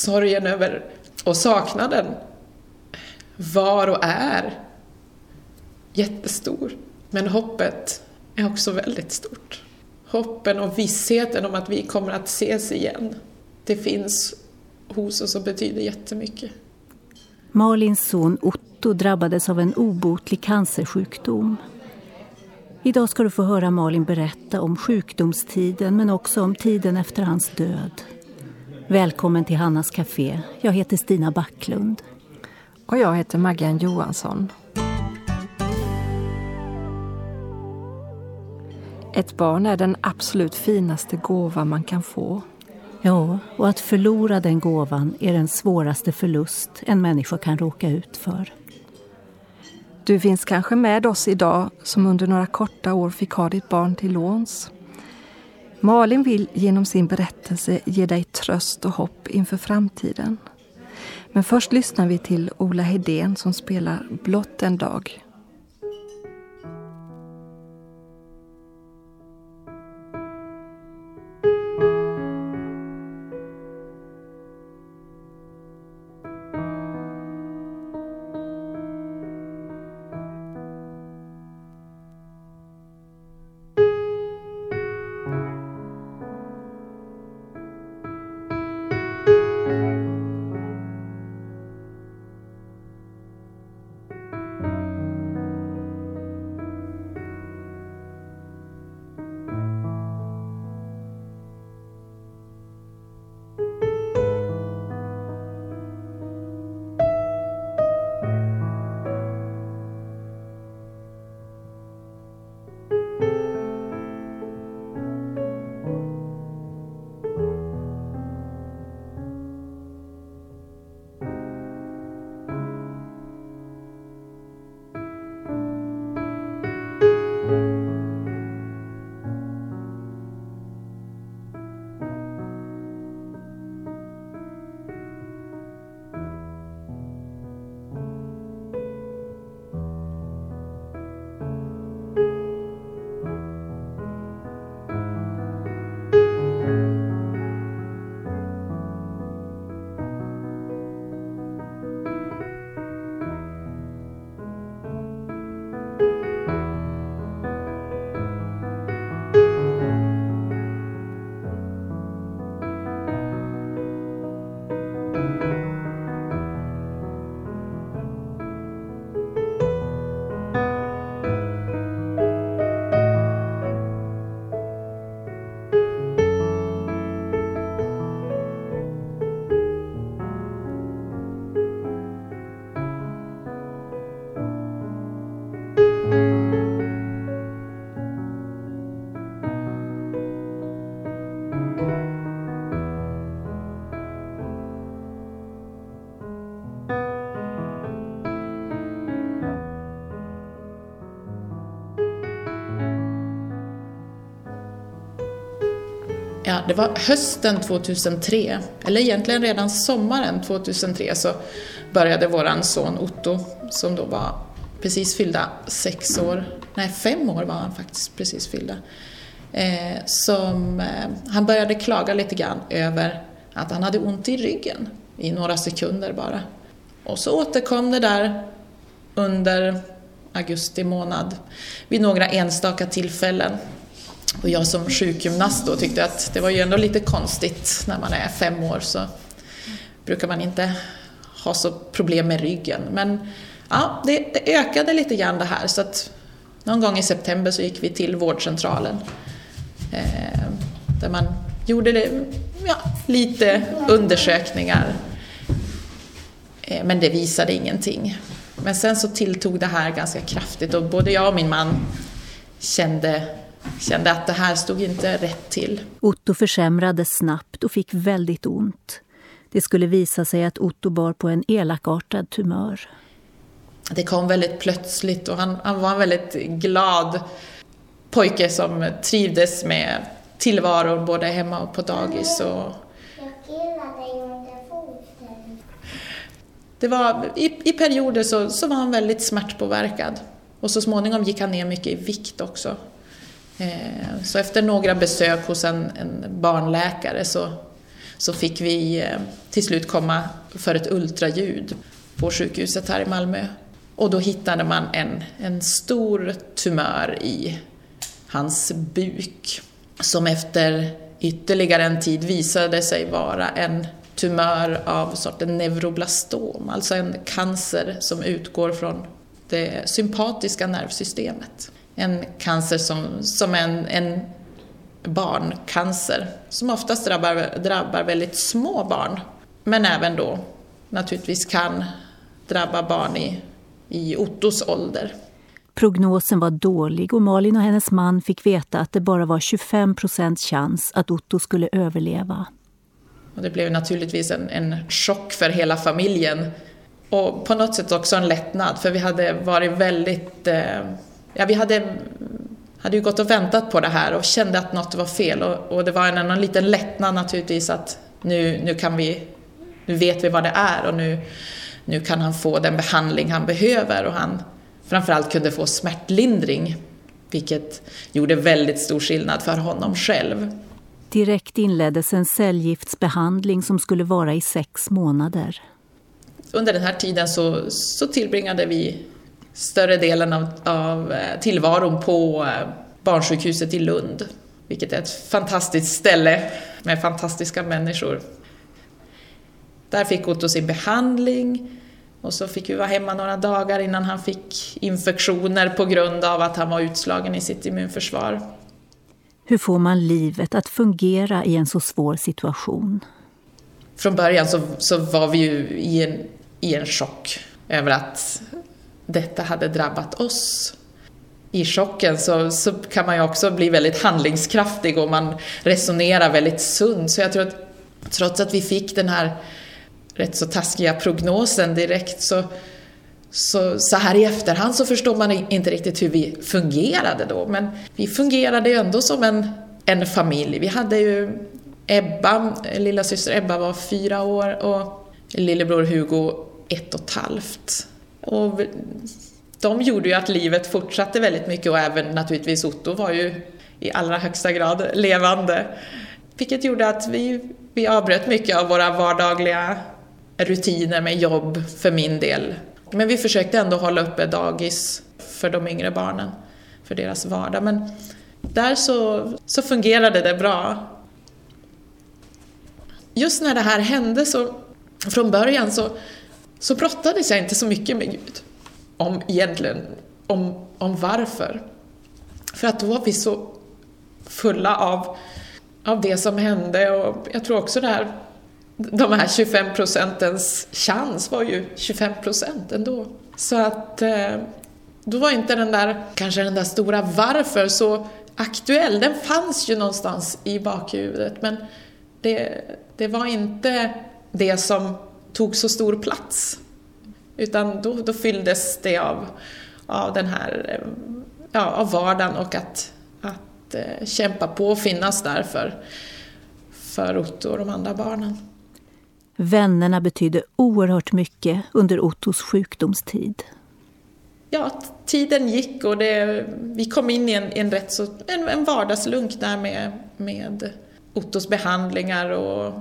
sorgen över och saknaden var och är jättestor. Men hoppet är också väldigt stort. Hoppen och vissheten om att vi kommer att ses igen, det finns hos oss och betyder jättemycket. Malins son Otto drabbades av en obotlig cancersjukdom. Idag ska du få höra Malin berätta om sjukdomstiden men också om tiden efter hans död. Välkommen till Hannas Café. Jag heter Stina Backlund. Och jag heter Maggan Johansson. Ett barn är den absolut finaste gåva man kan få. Ja, och att förlora den gåvan är den svåraste förlust en människa kan råka ut för. Du finns kanske med oss idag som under några korta år fick ha ditt barn till låns. Malin vill genom sin berättelse ge dig tröst och hopp inför framtiden. Men först lyssnar vi till Ola Hedén som spelar Blott en dag. Ja, det var hösten 2003, eller egentligen redan sommaren 2003 så började våran son Otto, som då var precis fyllda sex år, nej fem år var han faktiskt precis fyllda, eh, som, eh, han började klaga lite grann över att han hade ont i ryggen i några sekunder bara. Och så återkom det där under augusti månad vid några enstaka tillfällen och jag som sjukgymnast då tyckte att det var ju ändå lite konstigt när man är fem år så brukar man inte ha så problem med ryggen. Men ja, det, det ökade lite grann det här så att någon gång i september så gick vi till vårdcentralen eh, där man gjorde det, ja, lite undersökningar eh, men det visade ingenting. Men sen så tilltog det här ganska kraftigt och både jag och min man kände kände att det här stod inte rätt till. Otto försämrades snabbt och fick väldigt ont. Det skulle visa sig att Otto bar på en elakartad tumör. Det kom väldigt plötsligt och han, han var en väldigt glad pojke som trivdes med tillvaron både hemma och på dagis. Och det var, i, I perioder så, så var han väldigt smärtpåverkad. Och så småningom gick han ner mycket i vikt också. Eh, så efter några besök hos en, en barnläkare så, så fick vi eh, till slut komma för ett ultraljud på sjukhuset här i Malmö. Och då hittade man en, en stor tumör i hans buk som efter ytterligare en tid visade sig vara en tumör av sorten neuroblastom, alltså en cancer som utgår från det sympatiska nervsystemet. En cancer som, som en, en barncancer som oftast drabbar, drabbar väldigt små barn, men även då naturligtvis kan drabba barn i, i Ottos ålder. Prognosen var dålig och Malin och hennes man fick veta att det bara var 25 procents chans att Otto skulle överleva. Och det blev naturligtvis en, en chock för hela familjen. Och på något sätt också en lättnad, för vi hade varit väldigt... Eh, ja, vi hade, hade ju gått och väntat på det här och kände att något var fel. Och, och det var en, en liten lättnad naturligtvis att nu, nu kan vi... Nu vet vi vad det är och nu, nu kan han få den behandling han behöver och han framförallt kunde få smärtlindring, vilket gjorde väldigt stor skillnad för honom själv. Direkt inleddes en cellgiftsbehandling som skulle vara i sex månader. Under den här tiden så, så tillbringade vi större delen av, av eh, tillvaron på eh, barnsjukhuset i Lund, vilket är ett fantastiskt ställe med fantastiska människor. Där fick Otto sin behandling och så fick vi vara hemma några dagar innan han fick infektioner på grund av att han var utslagen i sitt immunförsvar. Hur får man livet att fungera i en så svår situation? Från början så, så var vi ju i en, i en chock över att detta hade drabbat oss. I chocken så, så kan man ju också bli väldigt handlingskraftig och man resonerar väldigt sunt. Så jag tror att trots att vi fick den här rätt så taskiga prognosen direkt så, så, så här i efterhand så förstår man inte riktigt hur vi fungerade då, men vi fungerade ju ändå som en, en familj. Vi hade ju Ebba, lilla syster Ebba var fyra år och lillebror Hugo ett och ett halvt. Och de gjorde ju att livet fortsatte väldigt mycket och även naturligtvis Otto var ju i allra högsta grad levande. Vilket gjorde att vi, vi avbröt mycket av våra vardagliga rutiner med jobb för min del. Men vi försökte ändå hålla uppe dagis för de yngre barnen, för deras vardag. Men där så, så fungerade det bra. Just när det här hände så, från början så, så brottades jag inte så mycket med Gud. Om egentligen, om, om varför. För att då var vi så fulla av, av det som hände och jag tror också det här de här 25 procentens chans var ju 25 procent ändå. Så att eh, då var inte den där, kanske den där stora varför så aktuell. Den fanns ju någonstans i bakhuvudet men det, det var inte det som tog så stor plats. Utan då, då fylldes det av, av den här, eh, ja, av vardagen och att, att eh, kämpa på och finnas där för, för Otto och de andra barnen. Vännerna betydde oerhört mycket under Ottos sjukdomstid. Ja, tiden gick och det, vi kom in i en, en rätt så, en, en vardagslunk där med, med Ottos behandlingar och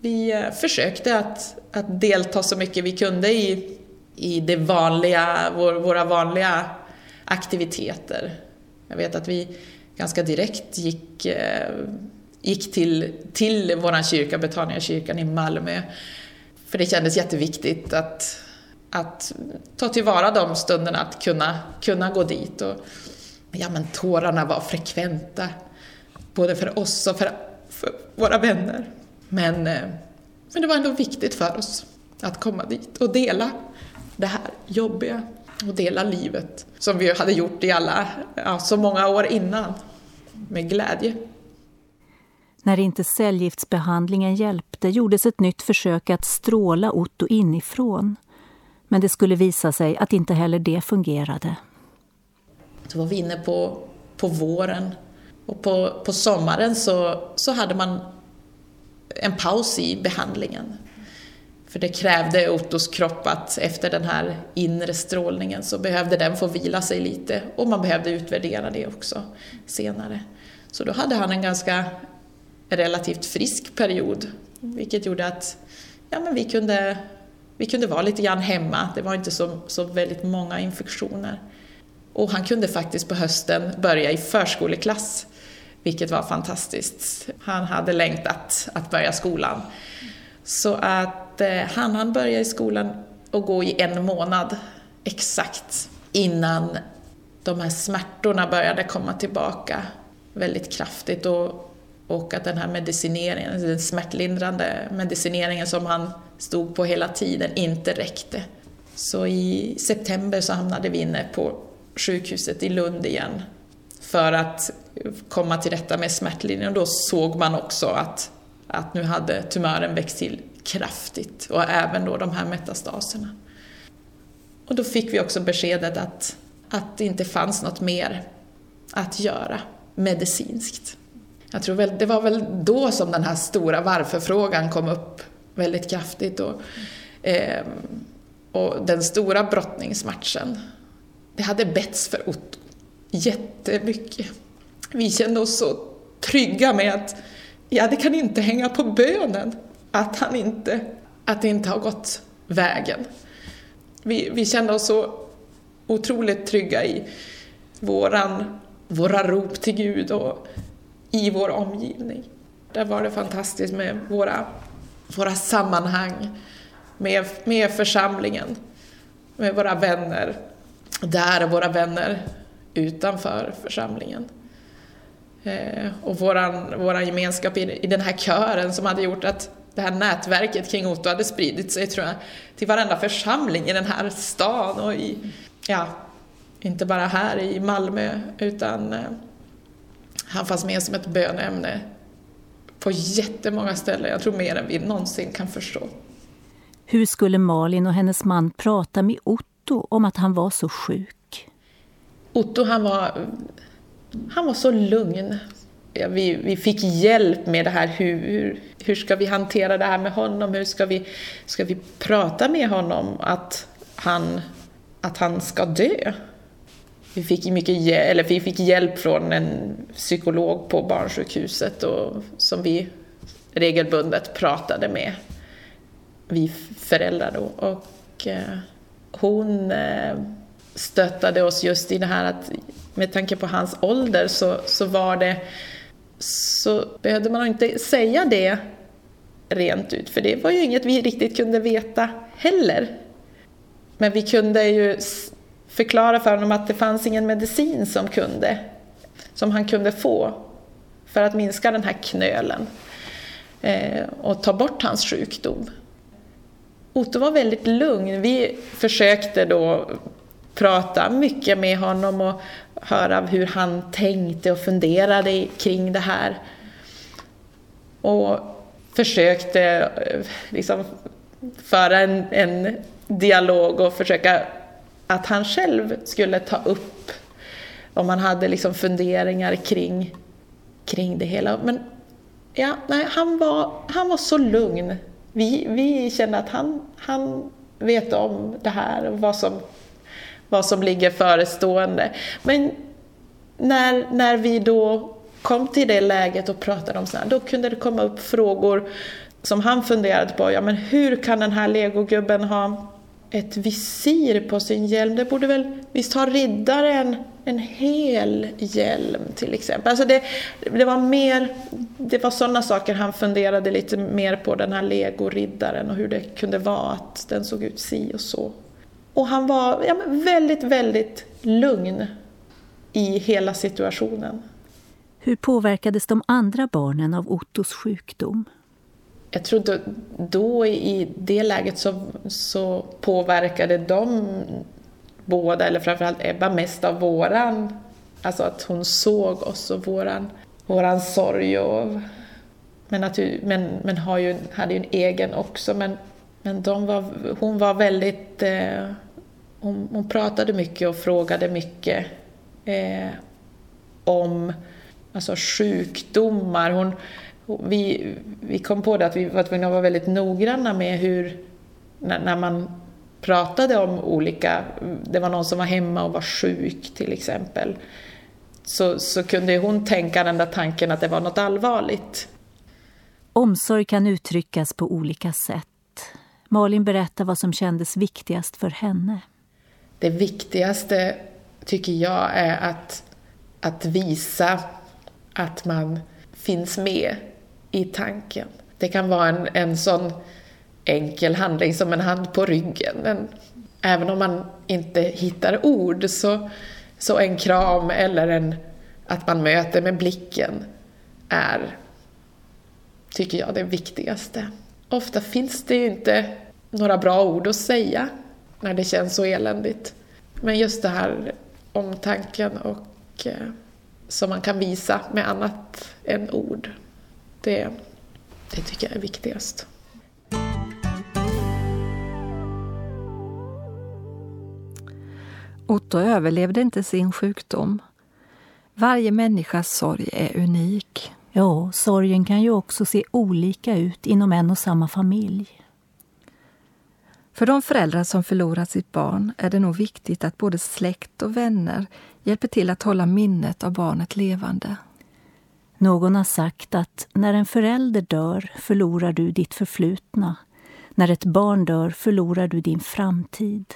vi eh, försökte att, att delta så mycket vi kunde i, i det vanliga, vår, våra vanliga aktiviteter. Jag vet att vi ganska direkt gick eh, gick till, till vår kyrka, Betaniakyrkan i Malmö. För det kändes jätteviktigt att, att ta tillvara de stunderna, att kunna, kunna gå dit. Och, ja, men tårarna var frekventa, både för oss och för, för våra vänner. Men, eh, men det var ändå viktigt för oss att komma dit och dela det här jobbiga och dela livet som vi hade gjort i alla, ja, så många år innan, med glädje. När inte cellgiftsbehandlingen hjälpte gjordes ett nytt försök att stråla Otto inifrån. Men det skulle visa sig att inte heller det fungerade. Då var vi inne på, på våren och på, på sommaren så, så hade man en paus i behandlingen. För det krävde Ottos kropp att efter den här inre strålningen så behövde den få vila sig lite och man behövde utvärdera det också senare. Så då hade han en ganska relativt frisk period Vilket gjorde att ja, men vi, kunde, vi kunde vara lite grann hemma. Det var inte så, så väldigt många infektioner. Och han kunde faktiskt på hösten börja i förskoleklass, vilket var fantastiskt. Han hade längtat att börja skolan. Så att eh, han hann börja i skolan och gå i en månad exakt innan de här smärtorna började komma tillbaka väldigt kraftigt och, och att den här medicineringen, den smärtlindrande medicineringen som han stod på hela tiden inte räckte. Så i september så hamnade vi inne på sjukhuset i Lund igen för att komma till rätta med smärtlindringen. Och då såg man också att, att nu hade tumören växt till kraftigt och även då de här metastaserna. Och då fick vi också beskedet att, att det inte fanns något mer att göra medicinskt. Jag tror väl, det var väl då som den här stora varför-frågan kom upp väldigt kraftigt. Och, eh, och den stora brottningsmatchen. Det hade betts för Otto jättemycket. Vi kände oss så trygga med att ja, det kan inte hänga på bönen att han inte, att det inte har gått vägen. Vi, vi kände oss så otroligt trygga i våran, våra rop till Gud och i vår omgivning. Där var det fantastiskt med våra, våra sammanhang, med, med församlingen, med våra vänner där och våra vänner utanför församlingen. Eh, och våran, våran gemenskap i, i den här kören som hade gjort att det här nätverket kring Otto hade spridit sig tror jag, till varenda församling i den här stan och i, ja, inte bara här i Malmö utan eh, han fanns med som ett bönämne på jättemånga ställen, jag tror mer än vi någonsin kan förstå. Hur skulle Malin och hennes man prata med Otto om att han var så sjuk? Otto han var, han var så lugn ja, vi, vi fick hjälp med det här, hur, hur ska vi hantera det här med honom, hur ska vi, ska vi prata med honom att han, att han ska dö? Vi fick, mycket, eller vi fick hjälp från en psykolog på barnsjukhuset och, som vi regelbundet pratade med, vi föräldrar då. Och eh, hon eh, stöttade oss just i det här att med tanke på hans ålder så, så var det så behövde man inte säga det rent ut, för det var ju inget vi riktigt kunde veta heller. Men vi kunde ju förklara för honom att det fanns ingen medicin som, kunde, som han kunde få för att minska den här knölen eh, och ta bort hans sjukdom. Otto var väldigt lugn. Vi försökte då prata mycket med honom och höra hur han tänkte och funderade kring det här. Och försökte eh, liksom föra en, en dialog och försöka att han själv skulle ta upp om han hade liksom funderingar kring, kring det hela. Men ja, nej, han, var, han var så lugn. Vi, vi kände att han, han vet om det här och vad som vad som ligger förestående. Men när, när vi då kom till det läget och pratade om sådär, då kunde det komma upp frågor som han funderade på. Ja, men hur kan den här legogubben ha ett visir på sin hjälm? Det borde väl, visst har riddaren en hel hjälm till exempel? Alltså det, det var mer, det var sådana saker han funderade lite mer på, den här legoriddaren och hur det kunde vara att den såg ut si och så. Och han var ja, väldigt, väldigt lugn i hela situationen. Hur påverkades de andra barnen av Ottos sjukdom? Jag tror då, då i det läget så, så påverkade de båda, eller framförallt Ebba, mest av våran, alltså att hon såg oss och våran, våran sorg. Och, men, natur, men, men har ju, hade ju en egen också, men men de var, hon var väldigt... Eh, hon, hon, pratade mycket och frågade mycket eh, om alltså sjukdomar. Hon, vi, vi kom på det att vi var tvungna att vara väldigt noggranna med hur, när, när, man pratade om olika, det var någon som var hemma och var sjuk till exempel, så, så kunde hon tänka den där tanken att det var något allvarligt. Omsorg kan uttryckas på olika sätt. Malin berättar vad som kändes viktigast för henne. Det viktigaste tycker jag är att, att visa att man finns med i tanken. Det kan vara en, en sån enkel handling som en hand på ryggen. Men även om man inte hittar ord så, så en kram eller en, att man möter med blicken är, tycker jag, det viktigaste. Ofta finns det ju inte några bra ord att säga när det känns så eländigt. Men just det här omtanken och eh, som man kan visa med annat än ord, det, det tycker jag är viktigast. Otto överlevde inte sin sjukdom. Varje människas sorg är unik. Ja, sorgen kan ju också se olika ut inom en och samma familj. För de föräldrar som förlorat sitt barn är det nog viktigt att både släkt och vänner hjälper till att hålla minnet av barnet levande. Någon har sagt att när en förälder dör förlorar du ditt förflutna. När ett barn dör förlorar du din framtid.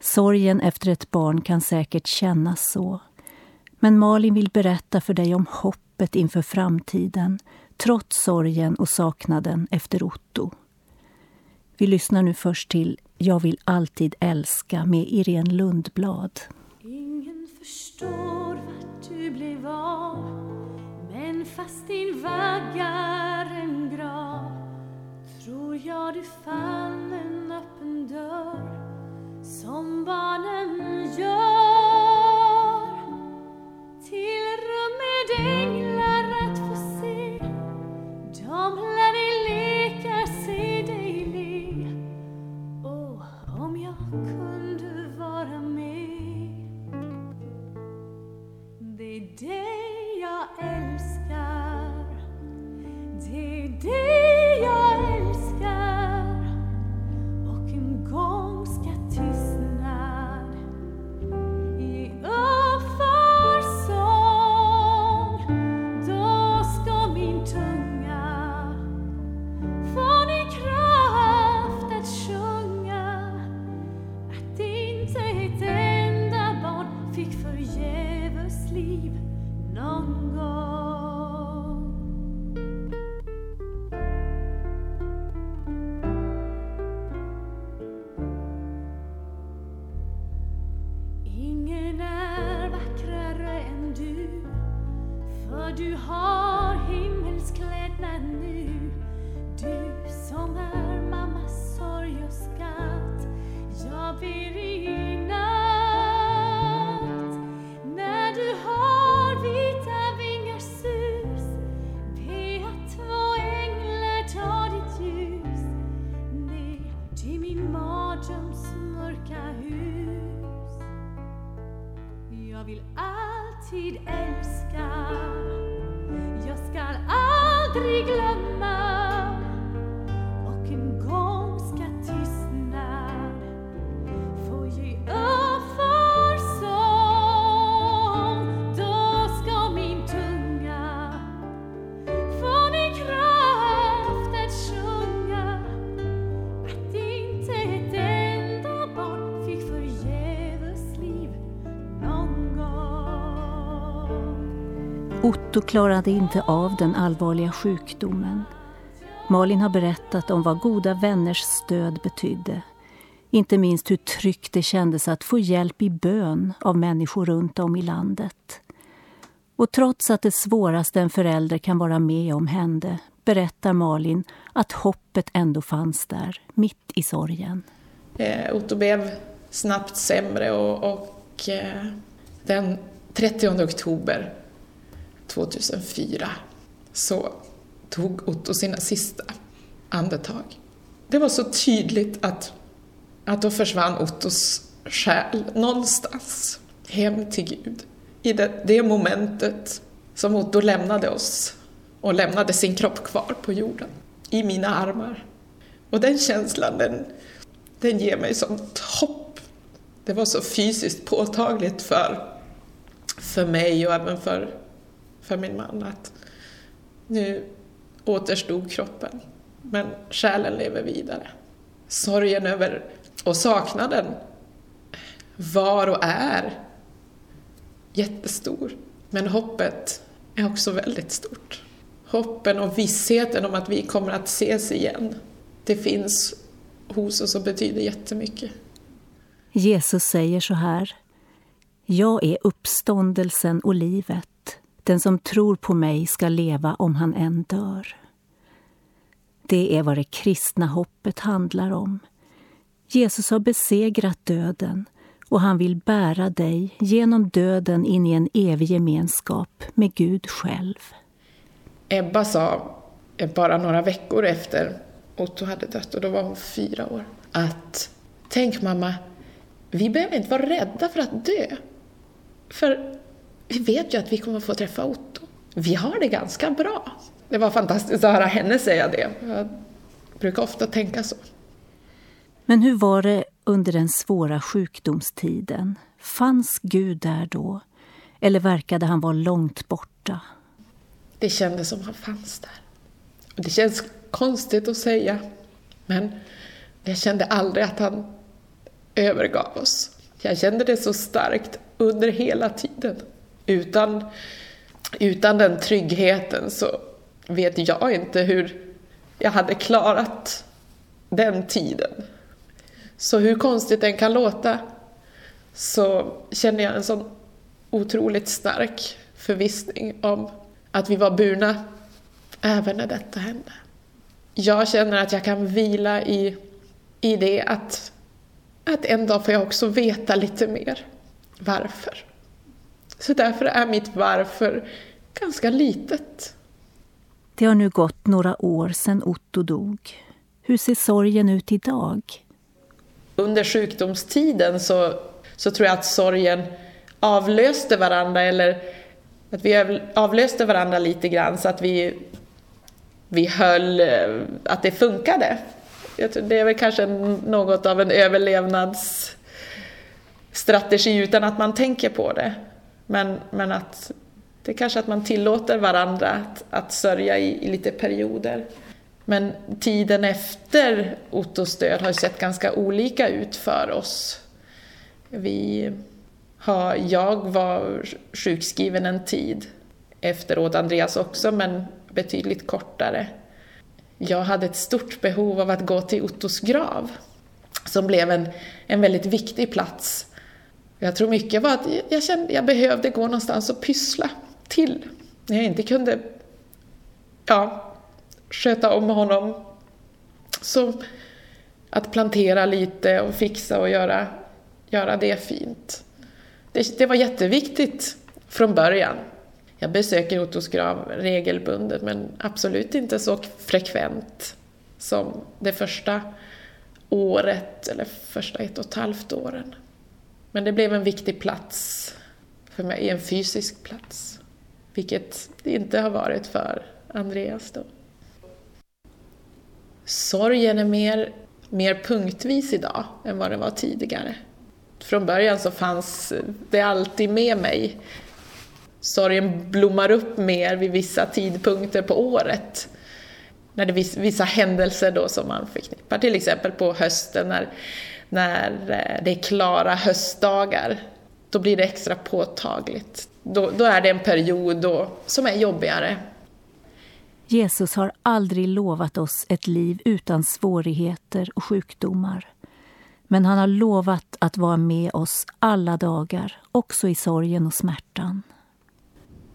Sorgen efter ett barn kan säkert kännas så. Men Malin vill berätta för dig om hoppet inför framtiden trots sorgen och saknaden efter Otto. Vi lyssnar nu först till Jag vill alltid älska med Irene Lundblad. Ingen förstår vart du blev av Men fast din vaggar en grav Tror jag du fann en öppen dörr Som barnen gör du har himmelsklädnad nu. Du som är mammas sorg och skatt Jag vill Otto klarade inte av den allvarliga sjukdomen. Malin har berättat om vad goda vänners stöd betydde. Inte minst hur tryggt det kändes att få hjälp i bön av människor runt om i landet. Och trots att det svåraste en förälder kan vara med om hände berättar Malin att hoppet ändå fanns där, mitt i sorgen. Eh, Otto blev snabbt sämre och, och eh, den 30 oktober 2004 så tog Otto sina sista andetag. Det var så tydligt att, att då försvann Ottos själ någonstans hem till Gud. I det, det momentet som Otto lämnade oss och lämnade sin kropp kvar på jorden, i mina armar. Och den känslan, den, den ger mig sånt hopp. Det var så fysiskt påtagligt för, för mig och även för, för min man att nu återstod kroppen. Men själen lever vidare. Sorgen över och saknaden var och är jättestor. Men hoppet är också väldigt stort. Hoppen och vissheten om att vi kommer att ses igen, det finns hos oss och betyder jättemycket. Jesus säger så här. Jag är uppståndelsen och livet. Den som tror på mig ska leva om han än dör. Det är vad det kristna hoppet handlar om. Jesus har besegrat döden och han vill bära dig genom döden in i en evig gemenskap med Gud själv. Ebba sa, eh, bara några veckor efter Otto hade dött, och då var hon fyra år, att tänk mamma, vi behöver inte vara rädda för att dö. För vi vet ju att vi kommer få träffa Otto. Vi har det ganska bra. Det var fantastiskt att höra henne säga det. Jag brukar ofta tänka så. Men hur var det under den svåra sjukdomstiden? Fanns Gud där då? Eller verkade han vara långt borta? Det kändes som han fanns där. Det känns konstigt att säga, men jag kände aldrig att han övergav oss. Jag kände det så starkt under hela tiden. Utan, utan den tryggheten så vet jag inte hur jag hade klarat den tiden. Så hur konstigt den kan låta så känner jag en sån otroligt stark förvissning om att vi var burna även när detta hände. Jag känner att jag kan vila i, i det att, att en dag får jag också veta lite mer varför. Så därför är mitt varför ganska litet. Det har nu gått några år sedan Otto dog. Hur ser sorgen ut idag? Under sjukdomstiden så, så tror jag att sorgen avlöste varandra eller att vi avlöste varandra lite grann så att vi, vi höll, att det funkade. Det är väl kanske något av en överlevnadsstrategi utan att man tänker på det. Men, men att det är kanske att man tillåter varandra att, att sörja i, i lite perioder. Men tiden efter Ottos död har sett ganska olika ut för oss. Vi har, jag var sjukskriven en tid efteråt, Andreas också, men betydligt kortare. Jag hade ett stort behov av att gå till Ottos grav, som blev en, en väldigt viktig plats jag tror mycket var att jag kände att jag behövde gå någonstans och pyssla till. När jag inte kunde ja, sköta om honom. Så att plantera lite och fixa och göra, göra det fint. Det, det var jätteviktigt från början. Jag besöker Ottos grav regelbundet men absolut inte så frekvent som det första året eller första ett och ett halvt åren. Men det blev en viktig plats för mig, en fysisk plats. Vilket det inte har varit för Andreas då. Sorgen är mer, mer punktvis idag än vad den var tidigare. Från början så fanns det alltid med mig. Sorgen blommar upp mer vid vissa tidpunkter på året. När det är vissa händelser då som man förknippar, till exempel på hösten när när eh, det är klara höstdagar, då blir det extra påtagligt. Då, då är det en period då, som är jobbigare. Jesus har aldrig lovat oss ett liv utan svårigheter och sjukdomar. Men han har lovat att vara med oss alla dagar, också i sorgen och smärtan.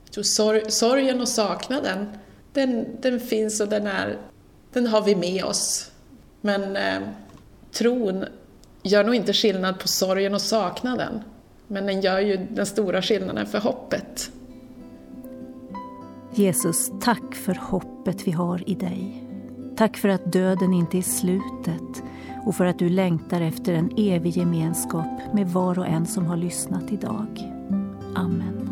Så sorg, sorgen och saknaden, den, den finns och den, är, den har vi med oss. Men eh, tron gör nog inte skillnad på sorgen och saknaden, men den gör ju den stora skillnaden för hoppet. Jesus, tack för hoppet vi har i dig. Tack för att döden inte är slutet och för att du längtar efter en evig gemenskap med var och en som har lyssnat idag. Amen.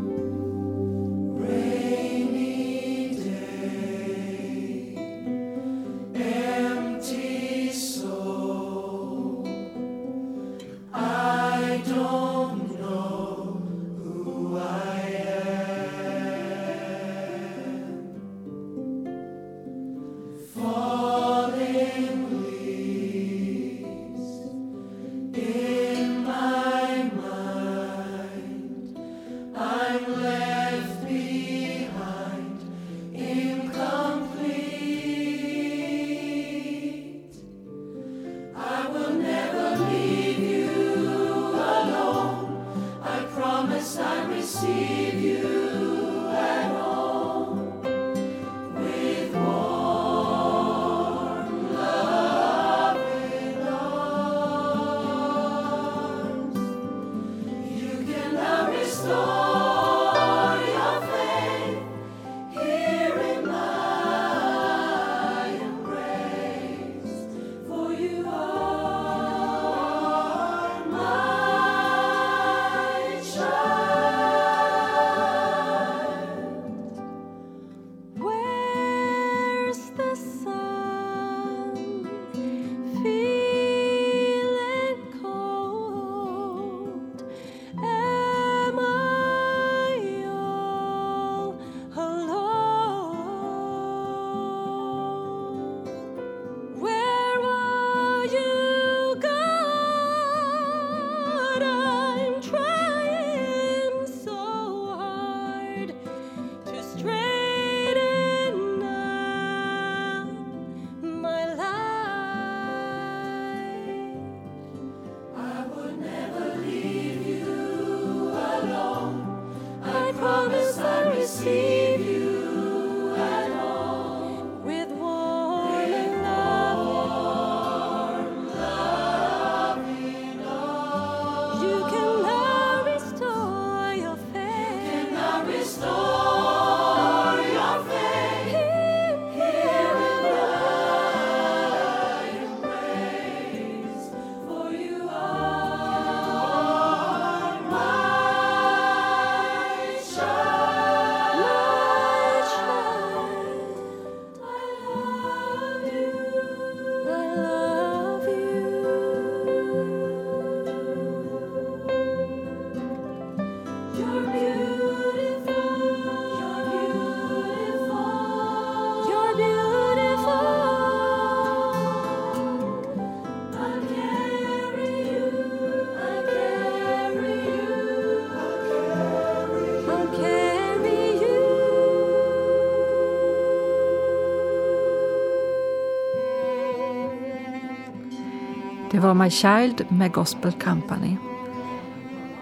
Det var My Child med Gospel Company.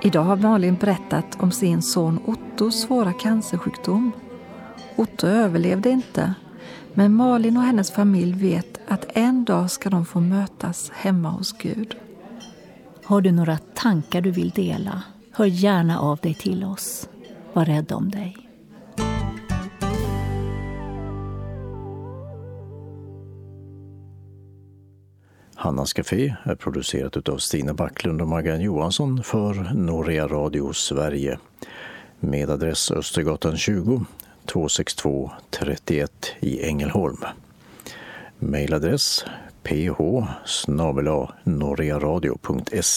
Idag har Malin berättat om sin son Ottos svåra cancersjukdom. Otto överlevde inte, men Malin och hennes familj vet att en dag ska de få mötas hemma hos Gud. Har du några tankar du vill dela? Hör gärna av dig till oss. Var rädd om dig. Hannas Café är producerat av Stina Backlund och Maggan Johansson för Norea Radio Sverige med adress Östergatan 20 262 31 i Ängelholm. Mailadress ph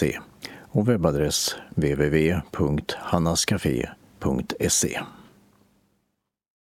e och webbadress www.hannascafé.se